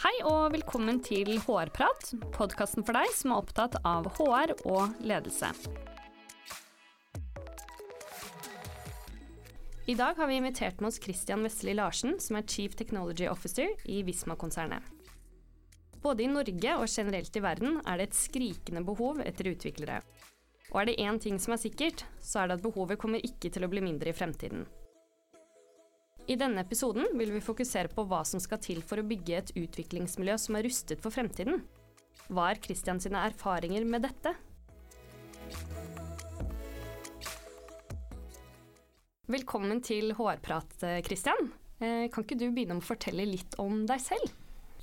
Hei og velkommen til HR-prat, podkasten for deg som er opptatt av HR og ledelse. I dag har vi invitert med oss Christian Vestli Larsen, som er Chief Technology Officer i Visma-konsernet. Både i Norge og generelt i verden er det et skrikende behov etter utviklere. Og er det én ting som er sikkert, så er det at behovet kommer ikke til å bli mindre i fremtiden. I denne episoden vil vi fokusere på hva som skal til for å bygge et utviklingsmiljø som er rustet for fremtiden. Hva er Christian sine erfaringer med dette? Velkommen til HR-prat, Christian. Eh, kan ikke du begynne med å fortelle litt om deg selv?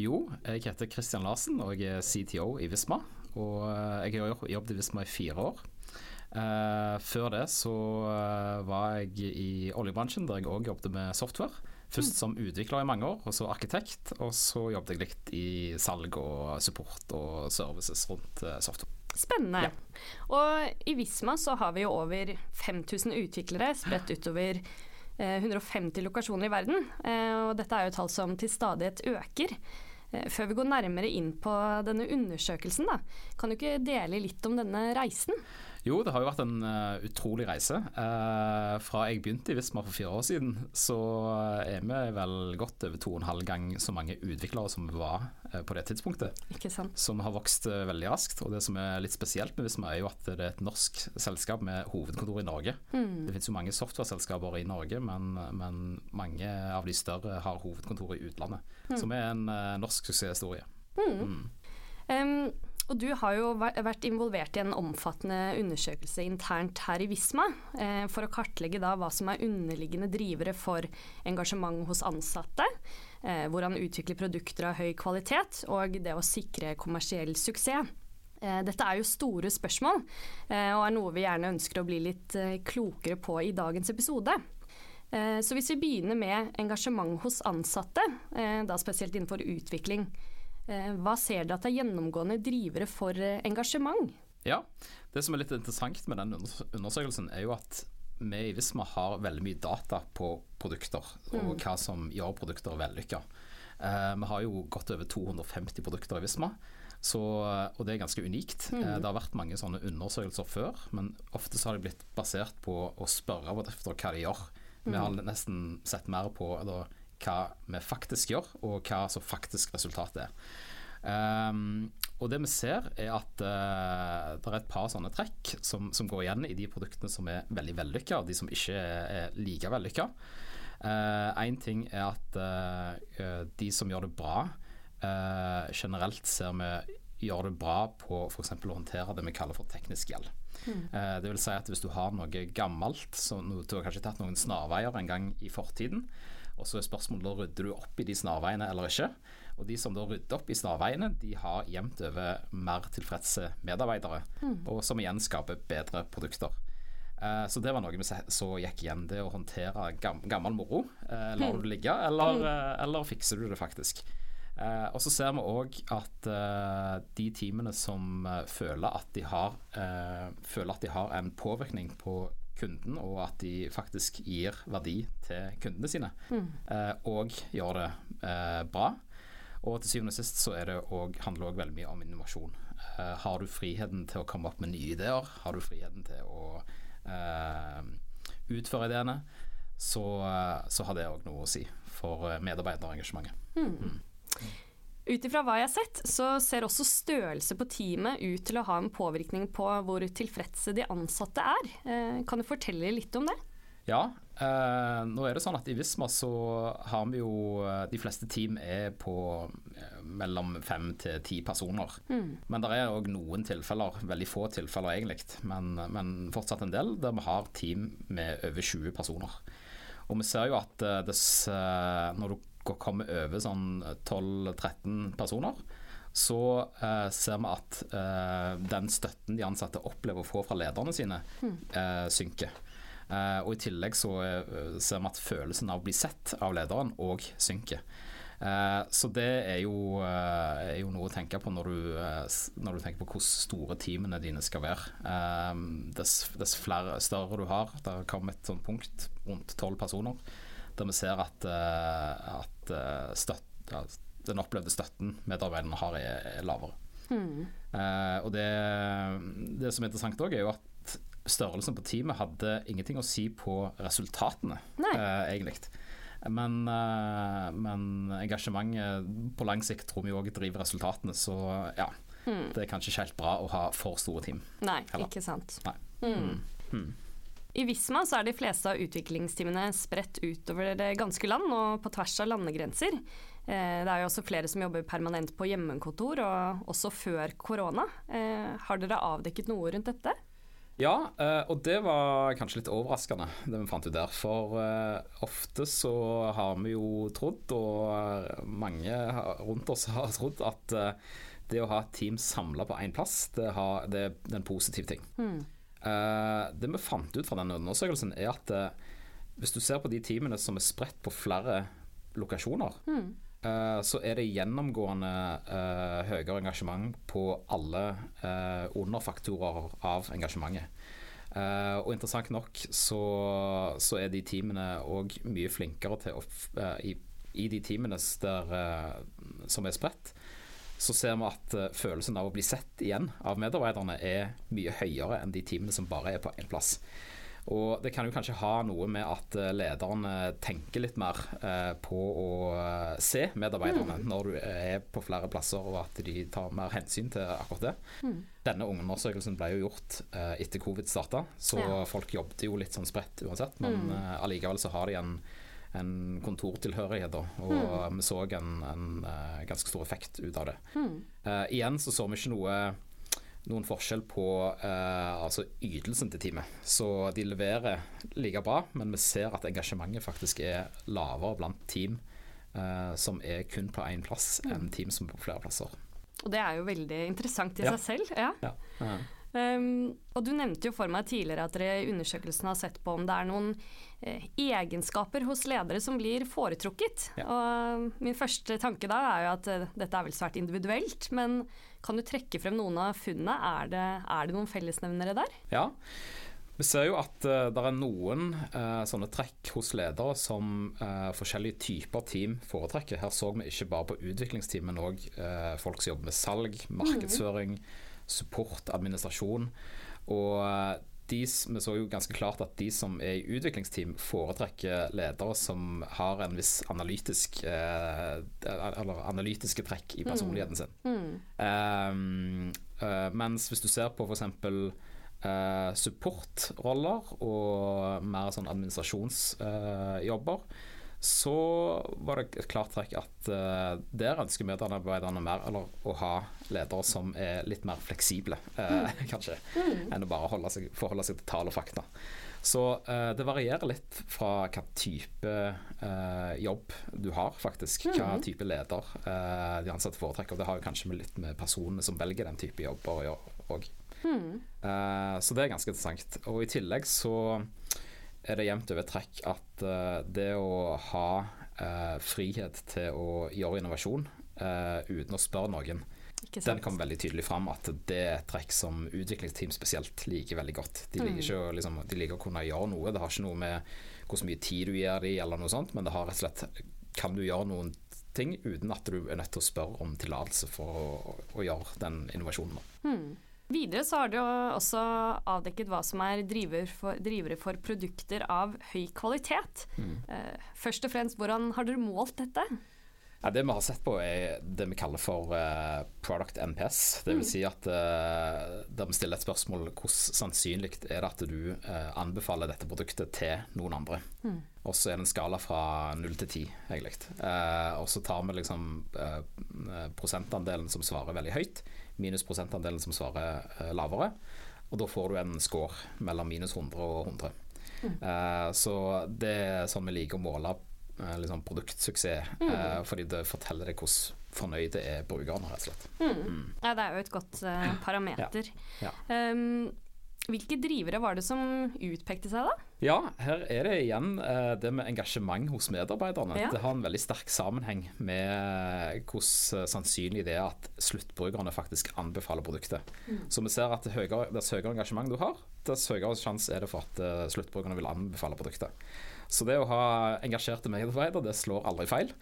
Jo, jeg heter Christian Larsen og jeg er CTO i Visma. Og eh, jeg har jobbet i Visma i fire år. Uh, før det så uh, var jeg i oljebransjen, der jeg òg jobbet med software. Først mm. som utvikler i mange år, og så arkitekt. Og så jobbet jeg litt i salg og support og services rundt uh, software. Spennende. Ja. Og i Visma så har vi jo over 5000 utviklere spredt utover 150 lokasjoner i verden. Og dette er jo tall som til stadighet øker. Før vi går nærmere inn på denne undersøkelsen, da, kan du ikke dele litt om denne reisen? Jo, det har jo vært en uh, utrolig reise. Uh, fra jeg begynte i Visma for fire år siden, så er vi vel godt over to og en halv gang så mange utviklere som vi var uh, på det tidspunktet. Ikke sant. Som har vokst veldig raskt. Og det som er litt spesielt med Visma, er jo at det er et norsk selskap med hovedkontor i Norge. Mm. Det finnes jo mange software-selskaper i Norge, men, men, mange av de større har hovedkontor i utlandet. Mm. Som er en norsk suksesshistorie. Mm. mm. Um, og du har jo vært involvert i en omfattende undersøkelse internt her i Visma eh, for å kartlegge da hva som er underliggende drivere for engasjement hos ansatte, eh, hvordan utvikle produkter av høy kvalitet og det å sikre kommersiell suksess. Eh, dette er jo store spørsmål, eh, og er noe vi gjerne ønsker å bli litt eh, klokere på i dagens episode. Eh, så hvis vi begynner med engasjement hos ansatte, da spesielt innenfor utvikling, hva ser dere at er gjennomgående drivere for eh, engasjement? Ja, Det som er litt interessant med den undersøkelsen, er jo at vi i Visma har veldig mye data på produkter, og mm. hva som gjør produkter vellykka. Eh, vi har jo godt over 250 produkter i Visma, så, og det er ganske unikt. Mm. det har vært mange sånne undersøkelser før, men ofte så har de blitt basert på å spørre bedrifter hva de gjør. Vi har mm. nesten sett mer på eller, hva vi faktisk gjør, og hva som faktisk resultatet er. Um, og det vi ser er at uh, det er et par sånne trekk som, som, går igjen i de produktene som er veldig vellykka, og de som ikke er, like vellykka. Én uh, ting er at uh, de som gjør det bra, generelt ser vi gjør det bra på f.eks. å håndtere det vi kaller for teknisk gjeld. Mm. det vil si at hvis du har noe gammelt, så du har kanskje tatt noen snarveier en gang i fortiden, og så er spørsmålet da rydder du opp i de snarveiene eller ikke. Og de som da rydder opp i snarveiene, de har jevnt over mer tilfredse medarbeidere. Mm. Og som igjen skaper bedre produkter. Eh, så det var noe vi så gikk igjen. Det å håndtere gam gammel moro. Eh, lar du det ligge, eller, uh, eller, fikser du det faktisk? og så ser vi òg at de teamene som føler at de har føler at de har en påvirkning på kunden, og at de faktisk gir verdi til kundene sine. Mm. Eh, og gjør det eh, bra. Og til syvende og sist så det også, handler det òg veldig mye om innovasjon. Eh, har du friheten til å komme opp med nye ideer, har du friheten til å eh, utføre ideene, så, så har det òg noe å si for medarbeiderengasjementet. Mm. Mm. Ut ifra hva jeg har sett, så ser også størrelse på teamet ut til å ha en påvirkning på hvor tilfredse de ansatte er. Eh, kan du fortelle litt om det? Ja, eh, nå er det sånn at i Visma så har vi jo eh, De fleste team er på eh, mellom fem til ti personer. Mm. Men det er òg noen tilfeller, veldig få tilfeller egentlig, men, men, fortsatt en del, der vi har team med over 20 personer. Og vi ser jo at dess, når du kommer over sånn 12-13 personer, så eh, ser vi at eh, den støtten de ansatte opplever å få fra lederne sine, mm. eh, synker. Eh, og I tillegg så eh, ser vi at følelsen av å bli sett av lederen òg synker. Eh, så det er jo, er jo, noe å tenke på når du, når du, tenker på hvor store teamene dine skal være. dess, dess flere, større du har, det kommer et sånt punkt rundt tolv personer der vi ser at, eh, at eh, støtt, den opplevde støtten medarbeiderne har, er, er lavere. Mm. Uh, og det, det som er interessant òg, er jo at størrelsen på teamet hadde ingenting å si på resultatene, uh, egentlig. Men, uh, men, engasjementet på lang sikt tror vi òg driver resultatene, så ja. Mm. Det er kanskje ikke helt bra å ha for store team. Nei, heller. ikke sant. Nei. Mm. I Visma så er de fleste av utviklingsteamene spredt utover det ganske land og på tvers av landegrenser. Eh, det er jo også flere som jobber permanent på hjemmekontor, og også før korona. Eh, har dere avdekket noe rundt dette? Ja, eh, og det var kanskje litt overraskende, det vi fant ut der. For ofte så har vi jo trodd, og mange rundt oss har trodd, at det å ha et team samla på én plass, det, har, det, er en positiv ting. Mm. Uh, det vi fant ut fra den undersøkelsen, er at uh, hvis du ser på de teamene som er spredt på flere lokasjoner, mm. uh, så er det gjennomgående høyere engasjement på alle underfaktorer av engasjementet. og interessant nok så, så er de teamene òg mye flinkere til å i, i, de teamene der, som er spredt, så ser vi at uh, følelsen av å bli sett igjen av medarbeiderne er mye høyere enn de teamene som bare er på én plass. Og Det kan jo kanskje ha noe med at lederen lederne tenker litt mer uh, på å se medarbeiderne mm. når du er på flere plasser, og at de tar mer hensyn til akkurat det. Mm. Denne undersøkelsen ble jo gjort etter covid starta, så ja. folk jobbet jo litt sånn spredt uansett. Men mm. allikevel så har de en en kontortilhørighet. Da, og mm. vi så en, en uh, ganske stor effekt ut av det. Mm. Uh, igjen så så vi ikke noe noen forskjell på uh, altså ytelsen til teamet. Så de leverer like bra, men vi ser at engasjementet faktisk er lavere blant team som er kun på én plass, mm. enn team som er på flere plasser. Og det er jo veldig interessant i ja. seg selv. Ja. ja. Um, og du nevnte jo for meg tidligere at dere i undersøkelsen har sett på om det er noen eh, egenskaper hos ledere som blir foretrukket. Ja. Og min første tanke da er jo at uh, dette er vel svært individuelt, men kan du trekke frem noen av funnene? Er det, er det noen fellesnevnere der? Ja. Vi ser jo at uh, det er noen uh, sånne trekk hos ledere som uh, forskjellige typer team foretrekker. Her så vi ikke bare på utviklingsteam, men òg folk som jobber med salg, markedsføring. Mm support, administrasjon. Og eh, de, vi så jo ganske klart at de som er i utviklingsteam, foretrekker ledere som har en viss analytisk eh, eller analytiske trekk i personligheten sin. Mm. Mm. Uh, mens hvis du ser på f.eks. Uh, supportroller og mer sånn administrasjonsjobber, uh, så var det et klart trekk at uh, der ønsker medarbeiderne mer eller å ha ledere som er litt mer fleksible, uh, kanskje, mm. enn å bare seg, forholde seg til tall og fakta. Så uh, det varierer litt fra hva type jobb du har, faktisk. Hva mm. type leder de ansatte foretrekker. Og Det har jo kanskje med litt med personene som velger den type jobber å gjøre òg. Mm. så det er ganske interessant. Og i tillegg så er det jevnt over trekk at uh, det å ha uh, frihet til å gjøre innovasjon uh, uten å spørre noen, den kom veldig tydelig fram at det er et trekk som utviklingsteam spesielt liker veldig godt. De liker, ikke, å, liksom, de liker å kunne gjøre noe. Det har ikke noe med hvor mye tid du gir dem, eller noe sånt, men det har rett og slett Kan du gjøre noen ting uten at du er nødt til å spørre om tillatelse for å, å, gjøre den innovasjonen? Mm. Videre så har du også avdekket hva som er driver for, drivere for produkter av høy kvalitet. Mm. Uh, først og fremst, hvordan har dere målt dette? Ja, det vi har sett på er det vi kaller for uh, product NPS. Det vil mm. si at uh, der vi stiller et spørsmål hvor sannsynlig er det at du uh, anbefaler dette produktet til noen andre. Mm. Og så er det en skala fra null til ti, egentlig. og så tar vi liksom prosentandelen som svarer veldig høyt minus prosentandelen som svarer eh, lavere. Og da får du en score mellom minus 100 og 100. Mm. Eh, så det er sånn vi liker å måle eh, liksom produktsuksess, mm. fordi det forteller deg hvordan fornøyde er brukerne, rett og slett. Mm. mm. Ja, det er jo et godt parameter. Ja. Ja. Um, hvilke drivere var det som utpekte seg, da? Ja, her er det igjen eh, det med engasjement hos medarbeiderne. Ja. Det har en veldig sterk sammenheng med hvordan sannsynlig det er at sluttbrukerne faktisk anbefaler produktet. Mm. Så vi ser at høyere, dess høyere engasjement du har, dess høyere sjanse er det for at uh, sluttbrukerne vil anbefale produktet. Så det å ha engasjerte medarbeidere, det slår aldri feil.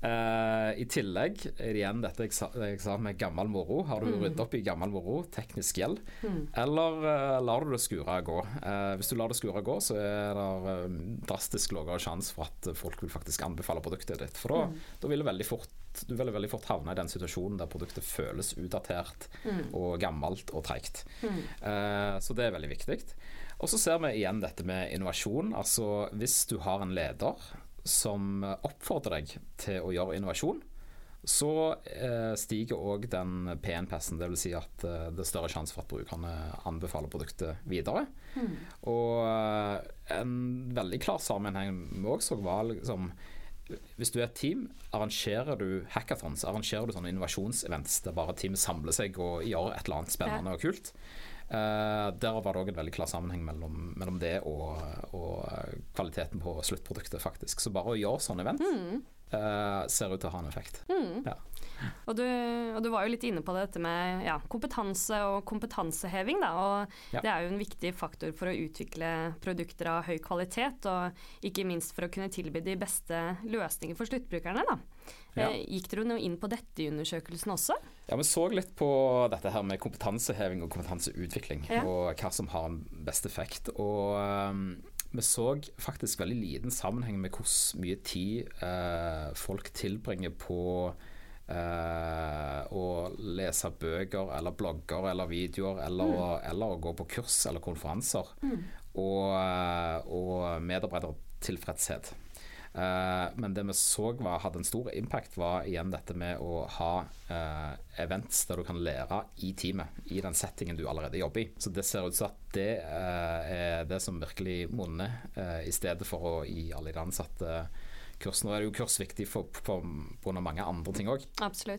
Uh, I tillegg er det igjen dette jeg sa, med gammel moro. Har du mm. ryddet opp i gammel moro, teknisk gjeld, mm. eller uh, lar du det skure gå? Uh, hvis du lar det skure gå, så er det drastisk lavere sjanse for at folk vil faktisk anbefale produktet ditt. For da, mm. da vil det veldig fort du vil veldig fort havne i den situasjonen der produktet føles utdatert mm. og gammelt og treigt. Mm. så det er veldig viktig. Og så ser vi igjen dette med innovasjon. Altså hvis du har en leder som oppfordrer deg til å gjøre innovasjon, så eh, stiger òg den PN-passen. Dvs. Si at eh, det er større sjanse for at brukerne anbefaler produktet videre. Mm. Og eh, en veldig klar sammenheng vi òg så var liksom hvis du er et team, arrangerer du hackathons, arrangerer du sånne innovasjonsevents der bare teamet samler seg og gjør et eller annet spennende ja. og kult. Uh, der var det òg en veldig klar sammenheng mellom, mellom det og, og, kvaliteten på sluttproduktet, faktisk. Så bare å gjøre sånne event mm. uh, ser ut til å ha en effekt. Mm. Ja. Og, du, og, du, var jo litt inne på dette med ja, kompetanse og kompetanseheving. Da, og ja. Det er jo en viktig faktor for å utvikle produkter av høy kvalitet, og ikke minst for å kunne tilby de beste løsninger for sluttbrukerne. Da. Ja. Eh, gikk dere noe inn på dette i undersøkelsen også? Ja, Vi så litt på dette her med kompetanseheving og kompetanseutvikling, ja. og hva som har en best effekt. Og um, vi så faktisk veldig liten sammenheng med hvor mye tid uh, folk tilbringer på uh, å lese bøker eller blogger eller videoer, eller, mm. eller å gå på kurs eller konferanser. Mm. Og, og medarbeidertilfredshet. Uh, men det vi så var, hadde en stor impact, var igjen dette med å ha uh, events der du kan lære i teamet, i den settingen du allerede jobber i. Så det ser ut som at det uh, er det som virkelig monner, i stedet for å gi alle de ansatte kurs. Nå er det jo kurs viktig på mange andre ting òg.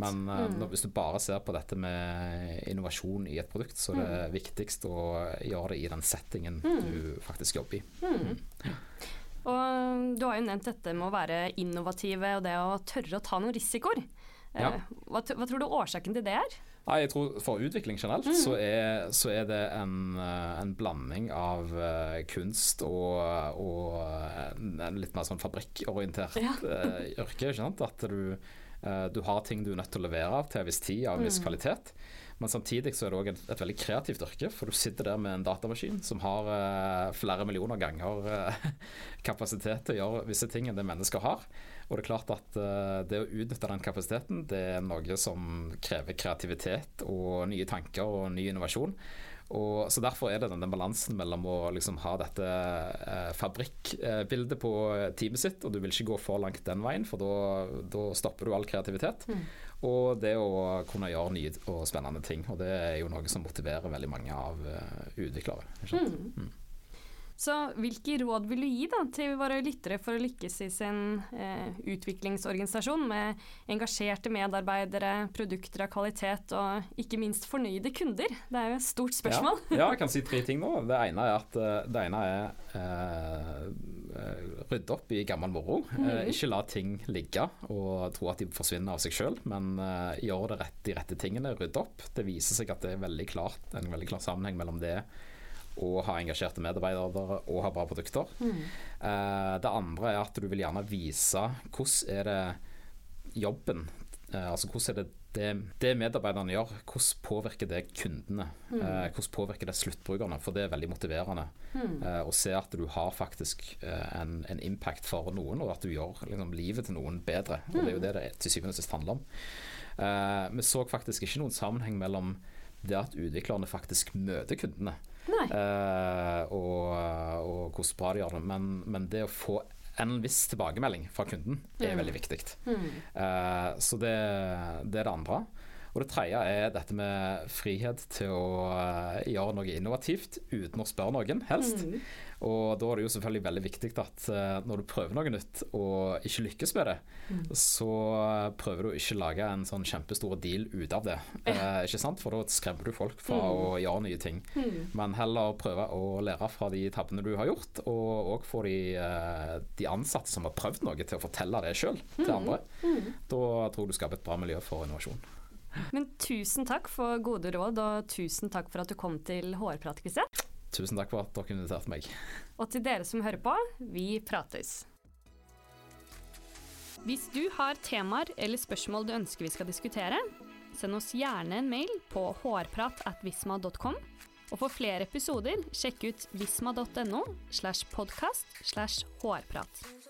Men mm. hvis du bare ser på dette med innovasjon i et produkt, så er det mm. viktigst å gjøre det i den settingen mm. du faktisk jobber i. Mm. Ja. Og du har jo nevnt dette med å være innovative og det å tørre å ta noen risikoer. Ja. Eh, hva, hva, tror du årsaken til det er? Nei, jeg tror For utvikling generelt mm. så, er, så, er, det en, eh, en blanding av uh, kunst og, og en litt mer sånn fabrikkorientert ja. yrke. At du, du, har ting du er nødt til å levere av til en viss tid, av en viss mm. kvalitet. Men samtidig så er det òg et, et, veldig kreativt yrke, for du sitter der med en datamaskin som har uh, flere millioner ganger uh, kapasitet til å gjøre visse ting enn det mennesker har. Og det er klart at uh, det å utnytte den kapasiteten, det er noe som krever kreativitet og nye tanker og ny innovasjon. Og, så Derfor er det den, balansen mellom å liksom ha dette eh, fabrikkbildet på teamet sitt, og du vil ikke gå for langt den veien, for da stopper du all kreativitet. Mm. Og det å kunne gjøre nye og spennende ting. Og det er jo noe som motiverer veldig mange av uh, utviklere. Mm. Mm. Så hvilke råd vil du gi da, til våre lyttere for å lykkes i sin eh, utviklingsorganisasjon med engasjerte medarbeidere, produkter av kvalitet og ikke minst fornøyde kunder? Det er jo et stort spørsmål. Ja, ja jeg kan si tre ting nå. Det ene er at eh, det ene er eh, Eh, rydde opp i gammel moro. Mm -hmm. Ikke la ting ligge og tro at de forsvinner av seg sjøl, men uh, gjør det rett, de rette tingene, rydde opp. Det viser seg at det er veldig klart, en veldig klar sammenheng mellom det å ha engasjerte medarbeidere og ha bra produkter. Mm. Det andre er at du vil gjerne vise hvordan er det jobben Altså hvordan er det det, det, medarbeiderne gjør, hvordan påvirker det kundene? Mm. Eh, hvordan påvirker det sluttbrukerne? For det er veldig motiverende mm. eh, å se at du har faktisk eh, en, en, impact for noen, og at du gjør liksom, livet til noen bedre. Og Det er jo mm. det det til syvende og sist handler om. Vi så faktisk ikke noen sammenheng mellom det at utviklerne faktisk møter kundene, og, og hvordan bra de gjør det, men, men det å få en viss tilbakemelding fra kunden er mm. veldig viktig. Mm. Uh, så det, det, er det andre. Og det tredje er dette med frihet til å uh, gjøre noe innovativt uten å spørre noen, helst. Mm. Og da er det jo selvfølgelig veldig viktig at uh, når du prøver noe nytt og ikke lykkes med det, mm. så prøver du ikke lage en sånn kjempestor deal ut av det. Eh, ikke sant? For da skremmer du folk fra mm. å gjøre nye ting. Mm. Men heller prøve å lære fra de tabbene du har gjort, og òg få de, uh, de, ansatte som har prøvd noe, til å fortelle det sjøl til mm. andre. Mm. Da tror jeg du skaper et bra miljø for innovasjon. Men tusen takk for gode råd, og tusen takk for at du kom til HR-prat, Kristian. Tusen takk for at dere inviterte meg. Og til dere som hører på, vi prates. Hvis du har temaer eller spørsmål du ønsker vi skal diskutere, send oss gjerne en mail på hårpratatvisma.com. Og for flere episoder, sjekk ut visma.no slash podkast slash hårprat.